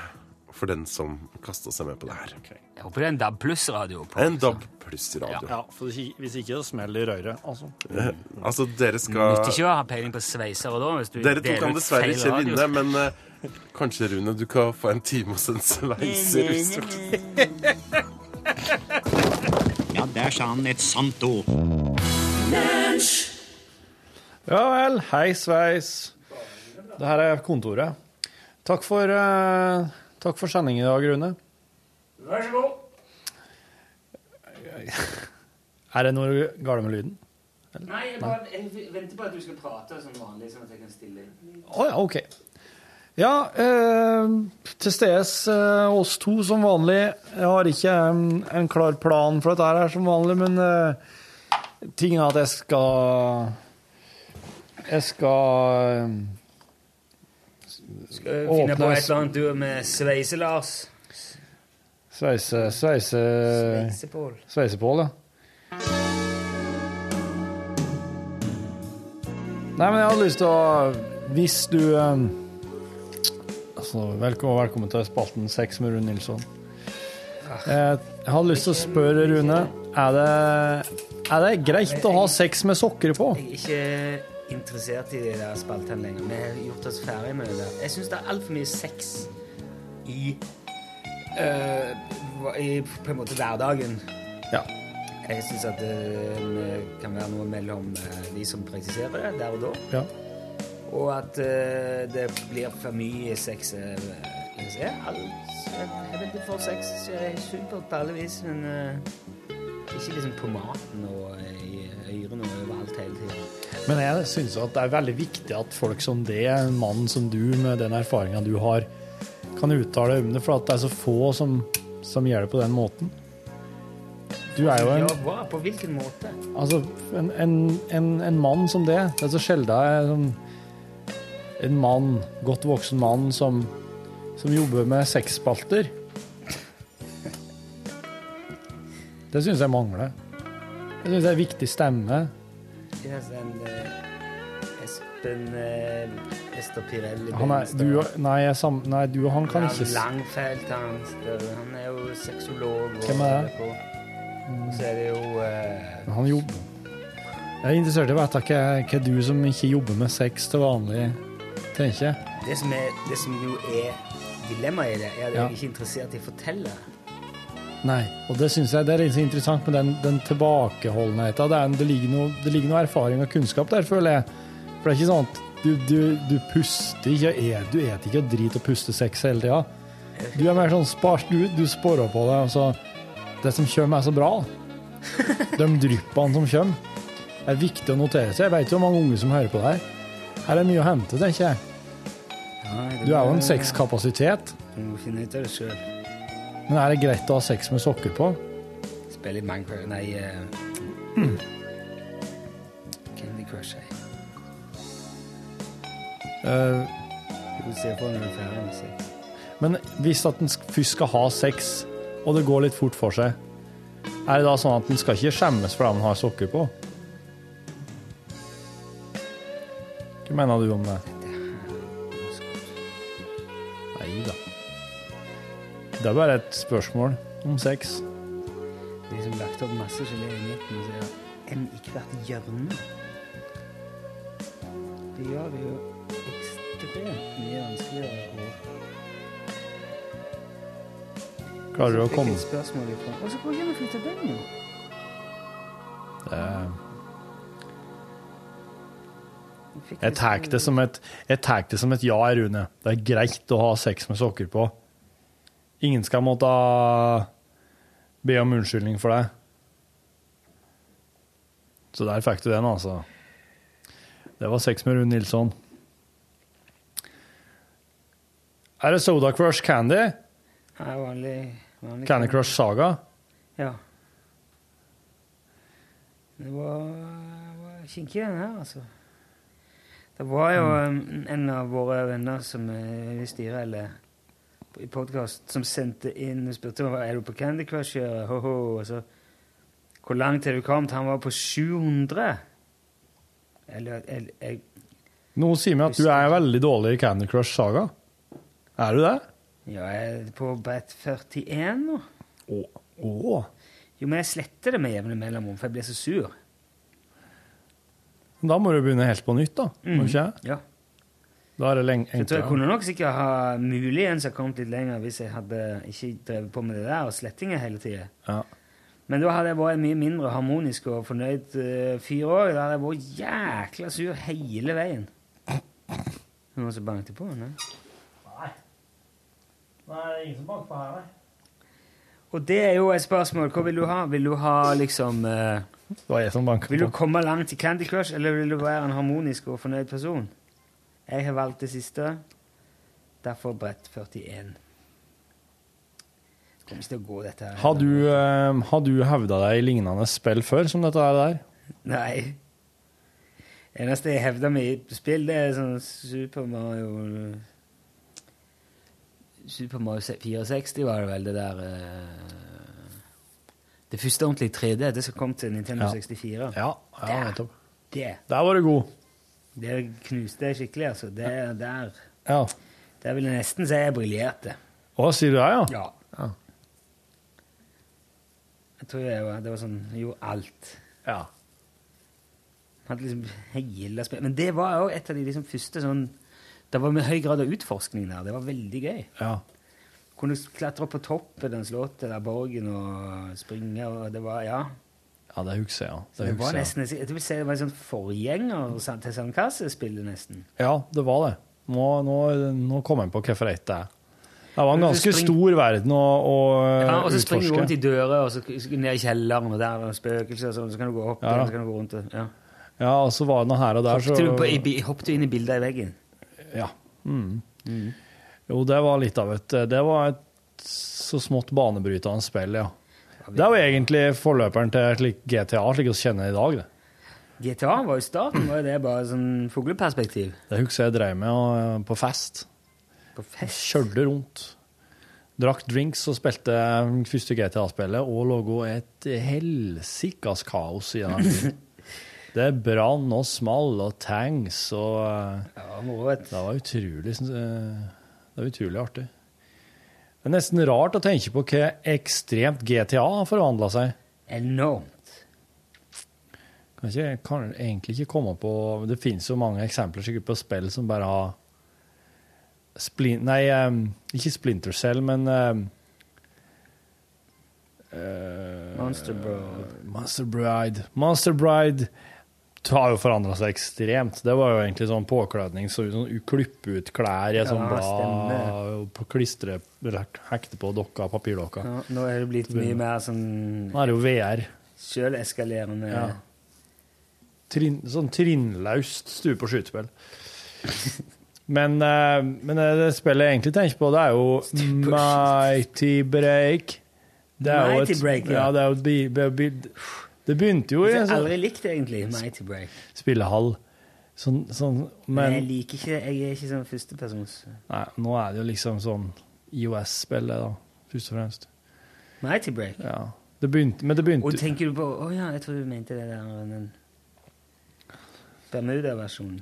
for den som kasta seg med på det her. Jeg håper det er en DAB pluss-radio. En. DAB pluss-radio. Ja, for hvis ikke- så smeller det i røret, altså. Mm. Altså, dere skal Nytter ikke å ha peiling på sveisere da. hvis du Dere to kan dessverre ikke vinne, men uh, kanskje, Rune, du kan få en time hos en sveiser. Ja, der sa han et sant ord. Ja vel. Hei, sveis. Det her er kontoret. Takk for, eh, takk for sendingen i dag, Rune. Vær så god. Er det noe galt med lyden? Nei, jeg, bare, jeg venter på at du skal prate som vanlig, sånn at jeg kan stille inn. Å ja, OK. Ja, eh, til stedes eh, oss to som vanlig. Jeg har ikke en, en klar plan for dette her som vanlig, men eh, tingen er at jeg skal Jeg skal eh, Skal vi finne på et eller annet du med Sveise-Lars. sveise Sveise Sveisepål. Sveisepål, ja. Nei, men jeg hadde lyst til å Hvis du eh, altså, velkommen, velkommen til spalten Sex med Rune Nilsson. Eh, Jeg hadde lyst til å spørre Rune Er det, er det greit å ha sex med sokker på? Jeg er ikke interessert i de der spaltene lenger. Vi har gjort oss ferdig med det. Jeg syns det er altfor mye sex i, uh, i på en måte hverdagen. Ja. Jeg syns at det kan være noe mellom eh, de som praktiserer det der og da, Ja. og at uh, det blir for mye sex. Jeg er, veldig for sex. så Jeg er supert på alle vis, men uh, ikke liksom på maten og i ørene og. Men jeg syns at det er veldig viktig at folk som det, en mann som du med den erfaringa du har, kan uttale om det, for at det er så få som, som gjør det på den måten. Du er jo en Ja, hva? På hvilken måte? Altså, en, en, en, en mann som det Det er så sjelden jeg en mann, godt voksen mann, som, som jobber med sexspalter. Det syns jeg mangler. Jeg syns det er en viktig stemme. Ja, sånn, uh, Espen uh, Estopirelli Han er, du, og- nei, sam, nei, du og han kan ikke s- Langfelt, han, han er jo sexolog. og- Hvem er det? Og så er det jo eh, Han jobber Jeg er interessert i å vite hva, hva du som ikke jobber med sex til vanlig, tenker. det, som er, det som jo er dilemmaet i det, er at Ja. jeg er ikke interessert i å fortelle. Nei, og det syns jeg det er interessant med den, den tilbakeholdenheten. Det, er en- det, ligger noe, det ligger noe erfaring og kunnskap der, føler jeg. For det er ikke sånn at du, du, du puster ikke et, du et ikke og driter og puster sex hele tida. Du er mer sånn spars, du, du sporer på det. Altså, det som kommer, er så bra. De dryppene som kommer. Det er viktig å notere seg. Jeg vet jo hvor mange unge som hører på det her. Her er mye å hente, tenker jeg. Du er jo en sexkapasitet. Du må finne ut av det sjøl. Men er det greit å ha sex med sokker på? Spille i Minecraft Nei eh, Candy Crush. jeg. Uh, Du kan se på når du er ferdig med sex. Men hvis at en først skal ha sex, og det går litt fort for seg, er det da sånn at en skal ikke skjemmes for det en har sokker på? Hva mener du om det? Det er bare et spørsmål om sex. De som lagt opp masse gelé i midten, og så er en i hvert hjørne. Det gjør det jo ekstremt mye vanskeligere å Klarer du å komme Og så går jeg hjem og flytter den, et Jeg tar det som et ja, Rune. Det er greit å ha sex med sokker på. Ingen skal måtte be om unnskyldning for det. Så der fikk du den, altså. Det var sex med Rune Nilsson. Er det Soda Crush Candy? Nei, vanlig, vanlig Candy Crush Saga? Ja. Det var, var kinkig, den her, altså. Det var jo mm. en av våre venner som vi styrer, eller i podkast, som sendte inn og spurte om er du på Candy Crush. Ja, ho, ho, Altså, Hvor langt er du kommet? Han var på 700. Eller, eller jeg, Noe sier meg at du er veldig dårlig i Candy Crush Saga. Er du det? ja, jeg er på brett 41 nå. Å. Å. Jo, men jeg sletter det med jevne mellomrom, for jeg blir så sur. Da må du begynne helt på nytt, da. Må Mhm. ikke? Ja. Da er det Så jeg tror jeg kunne nok sikkert ha muligens ha kommet litt lenger hvis jeg hadde ikke drevet på med det der og slettinger hele tida. Ja. Men da hadde jeg vært en mye mindre harmonisk og fornøyd uh, fyr òg. Da hadde jeg vært jækla sur hele veien. Noen som banket på? Nei. Nei, det er ingen som banker på her, nei. Og det er jo et spørsmål. Hva vil du ha? Vil du ha liksom uh, Det var jeg som banka Vil du komme langt i Candy Crush, eller vil du være en harmonisk og fornøyd person? Jeg har valgt det siste. Derfor brett 41. Det kommer ikke til å gå, dette her. Har du, uh, har du hevda deg i lignende spill før som dette her der? Nei. Eneste jeg hevder meg i spill, det er sånn Super Mario Super Mario 64 var det vel, det der uh, Det første ordentlige 3D, det som kom til Nintendo Ja. 64. Ja, ja nettopp. Det, Der var du god. Det knuste jeg skikkelig, altså. Det der Ja. Der vil jeg nesten si jeg briljerte. Å, sier du det, ja? Ja. Ja. Jeg tror jeg var, det var sånn Jeg gjorde alt. Ja. Liksom hele spill. Men det var òg et av de liksom første sånn Det var med høy grad av utforskning der. Det var veldig gøy. ja. Kunne klatre opp på toppen av slottet der borgen og springe og det var Ja. Ja, det husker jeg, ja. Det det var nesten Jeg vil si det var en sånn forgjenger til sandkassespillet, nesten. Ja, det var det. Nå, nå, nå kom jeg på hvorfor det er. Det var en ganske spring- stor verden å, å Ja, og så springer du rundt i dører, og så ned i kjelleren, og der er det spøkelser, og sånn, så kan du gå opp Ja. der, så kan du gå rundt og Ja. Ja, og så var det noe her og der, så Hoppet du, på, i, hoppet du inn i bildet i veggen? Ja. Mm. Jo, det var litt av et Det var et så smått banebrytende spill, ja. Det er jo egentlig forløperen til slik GTA, slik vi kjenner i dag. det. GTA var jo starten, var jo det bare sånn fugleperspektiv? Det husker jeg drev med på fest. På fest? Kjørte rundt. Drakk drinks og spilte første GTA-spillet og laga et helsikas kaos i den byen. Det brann og small og tanks og eh, Ja. Det var utrolig, det var utrolig artig. Det er nesten rart å tenke på hva ekstremt GTA har forvandla seg. Enormt. Kan, ikke, kan egentlig ikke komme på Det finnes jo mange eksempler sikkert på spill som bare har splin, Nei, ikke Splinter Cell, men eh, Monster Bride. Monster Bride. Monster Bride har jo forandra seg ekstremt. Det var jo egentlig sånn påkledning, så sånn klippe ut klær i et Ja, blad, klistre, hekte på dokka, papirdokka. Ja, nå er det blitt mye mer sånn Nå er det jo VR. sjøleskalerende Ja. Trin, sånn trinnløst stue på skytespill. Men, eh, men det spillet jeg egentlig tenker på, det er jo Mighty Break. Det er jo Mighty et, Break, ja. ja. Det, er jo et det begynte jo i Jeg har sånn aldri likt det, egentlig, Mighty Break. spillehall. Sånn, sånn, Men jeg liker ikke Jeg er ikke sånn førstepersons nei, nå er det jo liksom sånn IOS-spillet, da, først og fremst. Mighty Break. Ja. Det begynte, men det begynte Og tenker du på Å ja, jeg tror du mente det der den Bermuda-versjonen.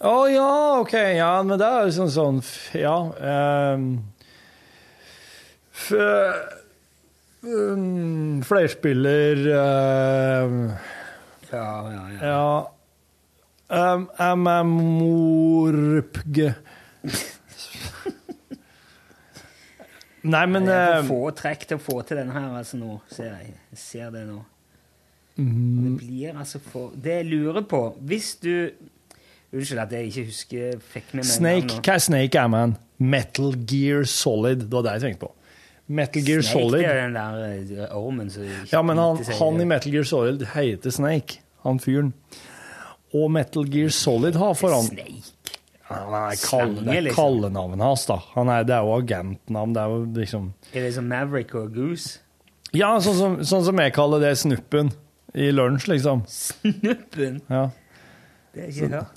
Å ja, OK. Ja, men det er jo sånn Ja. Um, f, um, flerspiller uh, Ja, ja, ja. Ja. Um, MMORPG. Nei, men Jeg er ehm, få trekk til å få til denne her, altså, nå, ser jeg. Jeg ser det nå. mm, Det blir altså for Det jeg lurer på Hvis du Unnskyld at jeg ikke husker Fikk med meg Snake, navnet. hva er Snake er? Metal Gear Solid. Det var det jeg tenkte på. Metal Gear Snake, Solid. Snake er den der eh, ormen som Ja, men han, han i Metal Gear Solid heter Snake, han fyren. Og Metal Gear Solid har foran... Snake. Han er liksom. kallenavnet hans, da. Han er, det er jo agentnavn. Det er jo liksom Er det som Maverick og Goose? Ja, sånn som, sånn som jeg kaller det snuppen i lunsj, liksom. Snuppen? Ja. Det er ikke hørt.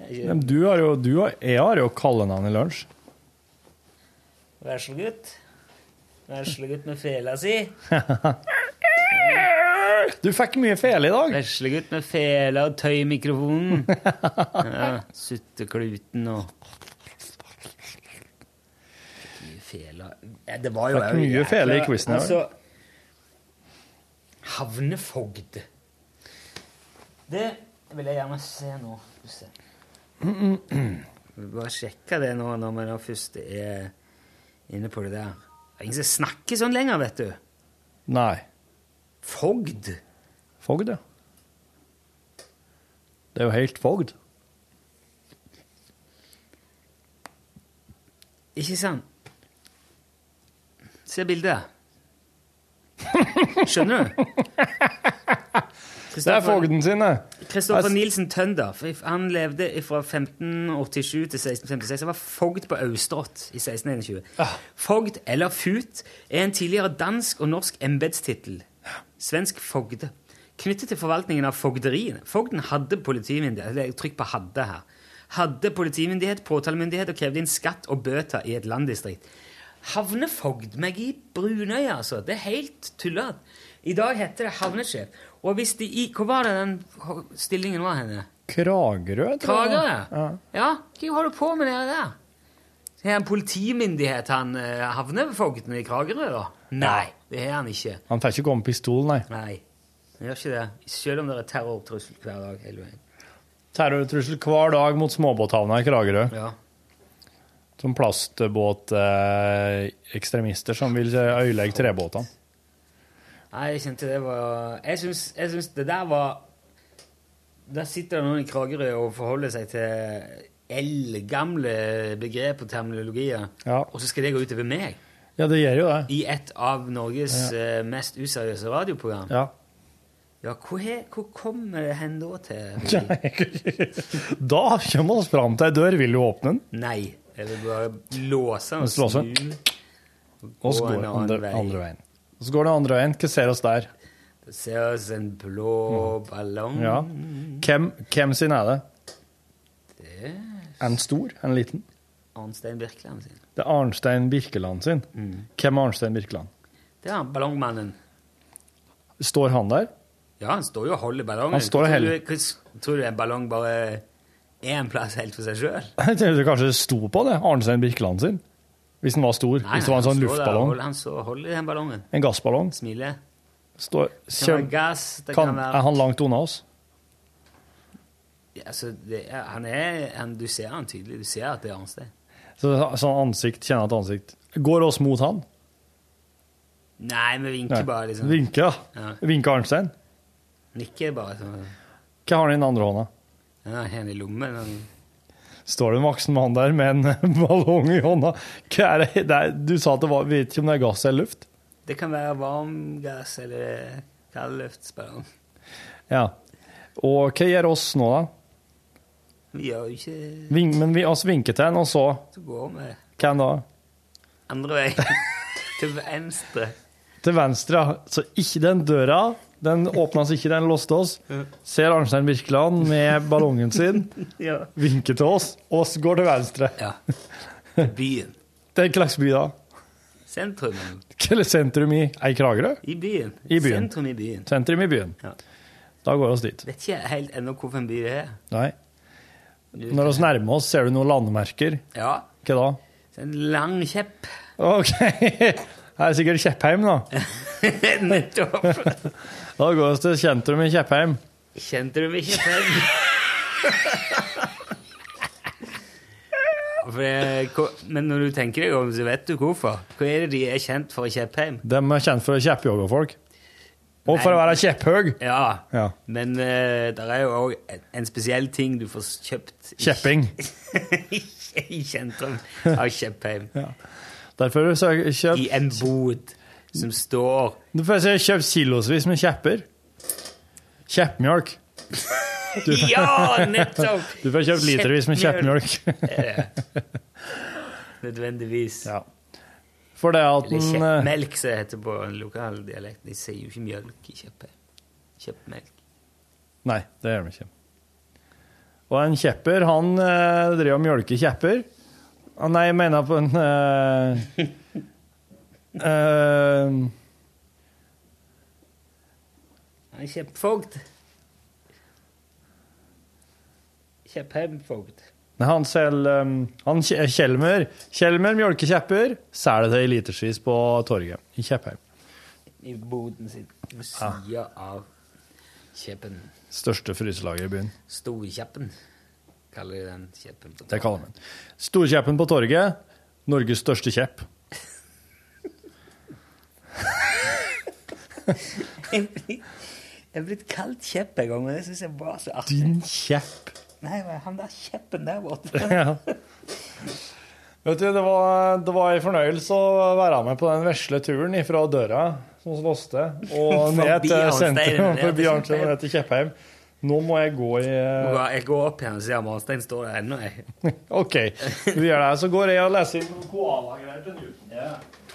Det Men du har jo, du har, jeg har jo kallenavn i lunsj. Veslegutt. Veslegutt med fela si. Du fikk mye fele i dag. Veslegutt med fela og tøy i mikrofonen. Ja, Suttekluten og Mye fela Det var jo Fikk mye fele i quizen her. Altså, havnefogd. Det vil jeg gjerne se nå. Bare sjekke det nå når vi først er inne på det der. Det er ingen som snakker sånn lenger, vet du. Nei. Fogd. Fogd, ja. Det er jo helt fogd. Ikke sant? Se bildet. Skjønner du? Det er fogden sin, det. Kristoffer Jeg- Nielsen Tønder. Han levde fra 1587 til 1656. Han var fogd på Austrått i 1621. Fogd, eller fut, er en tidligere dansk og norsk embetstittel. Svensk fogde. Knyttet til forvaltningen av fogderien. Fogden hadde politimyndighet eller trykk på 'hadde' her. Hadde politimyndighet, påtalemyndighet og krevde inn skatt og bøter i et landdistrikt. Havnefogd meg i brunøya, altså. Det er helt tullete. I dag heter det havnesjef. Og hvis de i Hvor var det den stillingen var henne? Kragerø, tror jeg. Kragerø? Ja. Ja, hva holder du på med nede der? Har han politimyndighet, han eh, havnefogden i Kragerø, da? Nei, det har han ikke. Han får ikke gå med pistol, nei. Nei, han gjør ikke det. Selv om det er terrortrussel hver dag hele veien. Terrortrussel hver dag mot småbåthavna i Kragerø. Ja. Som plastbåtekstremister som vil ødelegge trebåtene. Nei, jeg kjente det var Jeg syns, det der var Der sitter det noen i Kragerø og forholder seg til eldgamle begrep og terminologier, Ja. og så skal det gå utover meg Ja, det gjør jo det. i et av Norges ja. mest useriøse radioprogram. Ja. Ja, hvor, hvor kommer det hen da til? Da kommer vi fram til ei dør. Vil du åpne den? Nei. Jeg vil bare låse den og snu. Og så gå går en vi annen andre, andre veien. Så går det andre veien. Hva ser oss der? Det ser oss en blå ballong. Mm. Ja. Hvem, hvem sin er det? Det En stor? En liten? Arnstein Birkeland sin. Det er Arnstein Birkeland sin. Mm. Hvem er Arnstein Birkeland? Det er han ballongmannen. Står han der? Ja, han står jo og holder ballongen. Han står og Tror du- Tror du en ballong bare er en plass helt for seg sjøl? Jeg tenkte kanskje det sto på det. Arnstein Birkeland sin. Hvis den var stor. Hvis det var en sånn luftballong. Han står og holder i den ballongen. En gassballong. Smiler. Står, kjem, gass, kan, være er han langt unna oss? Ja, altså, det han er han, Du ser han tydelig. Du ser at det er Arnstein. Så, sånn ansikt, kjenner et ansikt. Går oss mot han? Nei, vi vinker Nei. bare, liksom. Vinker. Ja. Vinker Arnstein. Nikker bare sånn. Hva har han i den andre hånda? Den har han i lommen. Han, Står det en voksen mann der med en ballong i hånda? Hva er det? det er, du sa at det var Vet ikke om det er gass eller luft? det kan være varm gass eller kaldluftsballong. Ja. Og hva gjør oss nå, da? Vi gjør jo ikke Ving, men vi oss vinker til en, og så Så går vi Hvem da? andre veien. Til venstre. Til venstre, ja. Så ikke den døra. Den åpnes ikke, den låste oss. Ser Arnstein Birkeland med ballongen sin, Ja. vinker til oss, oss går til venstre. Ja. Til byen. Det er en slags by da? Sentrum. Eller sentrum i Ei Kragerø? I byen. I byen. Sentrum i byen. Sentrum i byen. Ja. Da går vi oss dit. Vet ikke helt ennå hvorfor en by det er. Nei. Når vi nærmer oss, ser du noen landemerker. Ja. Hva da? En lang kjepp. OK. Er sikkert Kjeppheim, da. Nettopp. Da går vi til sentrum i Kjeppheim. Ikke før? For det- Men når du tenker deg om, så vet du hvorfor. Hva er det de er kjent for i Kjeppheim? De er kjent for å kjeppjogge folk. Og for å være kjepphøg. Ja, Ja. men det er jo òg en spesiell ting du får kjøpt Kjepping. i sentrum av Kjeppheim. Derfor har jeg kjøpt I en bod som står Derfor har jeg kjøpt kilosvis med kjepper. Kjeppmjølk. Du, Ja, nettopp! Du får kjøpt litervis med kjeppmjølk. Nødvendigvis. Ja. For det at Eller eh, kjeppmelk, som det heter på lokal dialekt. De sier jo ikke mjølk i Kjeppheim. Kjeppmelk. Nei, det gjør de ikke. Og en kjepper, han eh, driver og mjølker kjepper. Ah, nei, jeg mener på en uh, uh, Han er kjeppfogd. Kjeppheimfogd. Han selger um, han, Kjelmer Kjelmer mjølkekjepper selger det i litersvis på torget i Kjeppheim. I boden sin. Ved sida av kjeppen. Største fryselager i byen. Storkjeppen, kaller de den kjeppen. på Det kaller man Storkjeppen på torget. Norges største kjepp. Jeg er blitt kalt kjepp en gang, men det syns jeg var så artig. Din kjepp. Nei, er han der kjeppen der borte. Ja. Vet du, det var, det var en fornøyelse å være med på den vesle turen fra døra som vi låste, og ned til sentrum, forbi Arnstein og ned til Kjeppheim. Nå må jeg gå i må Jeg går opp igjen og ser om Arnstein står der ennå. jeg. OK, du gjør det. Så går jeg og leser inn noen koalagreier til Newton. Ja,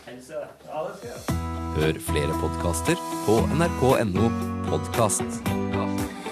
helse. Ja, det skal jeg. Hør flere podkaster på nrk.no podkast.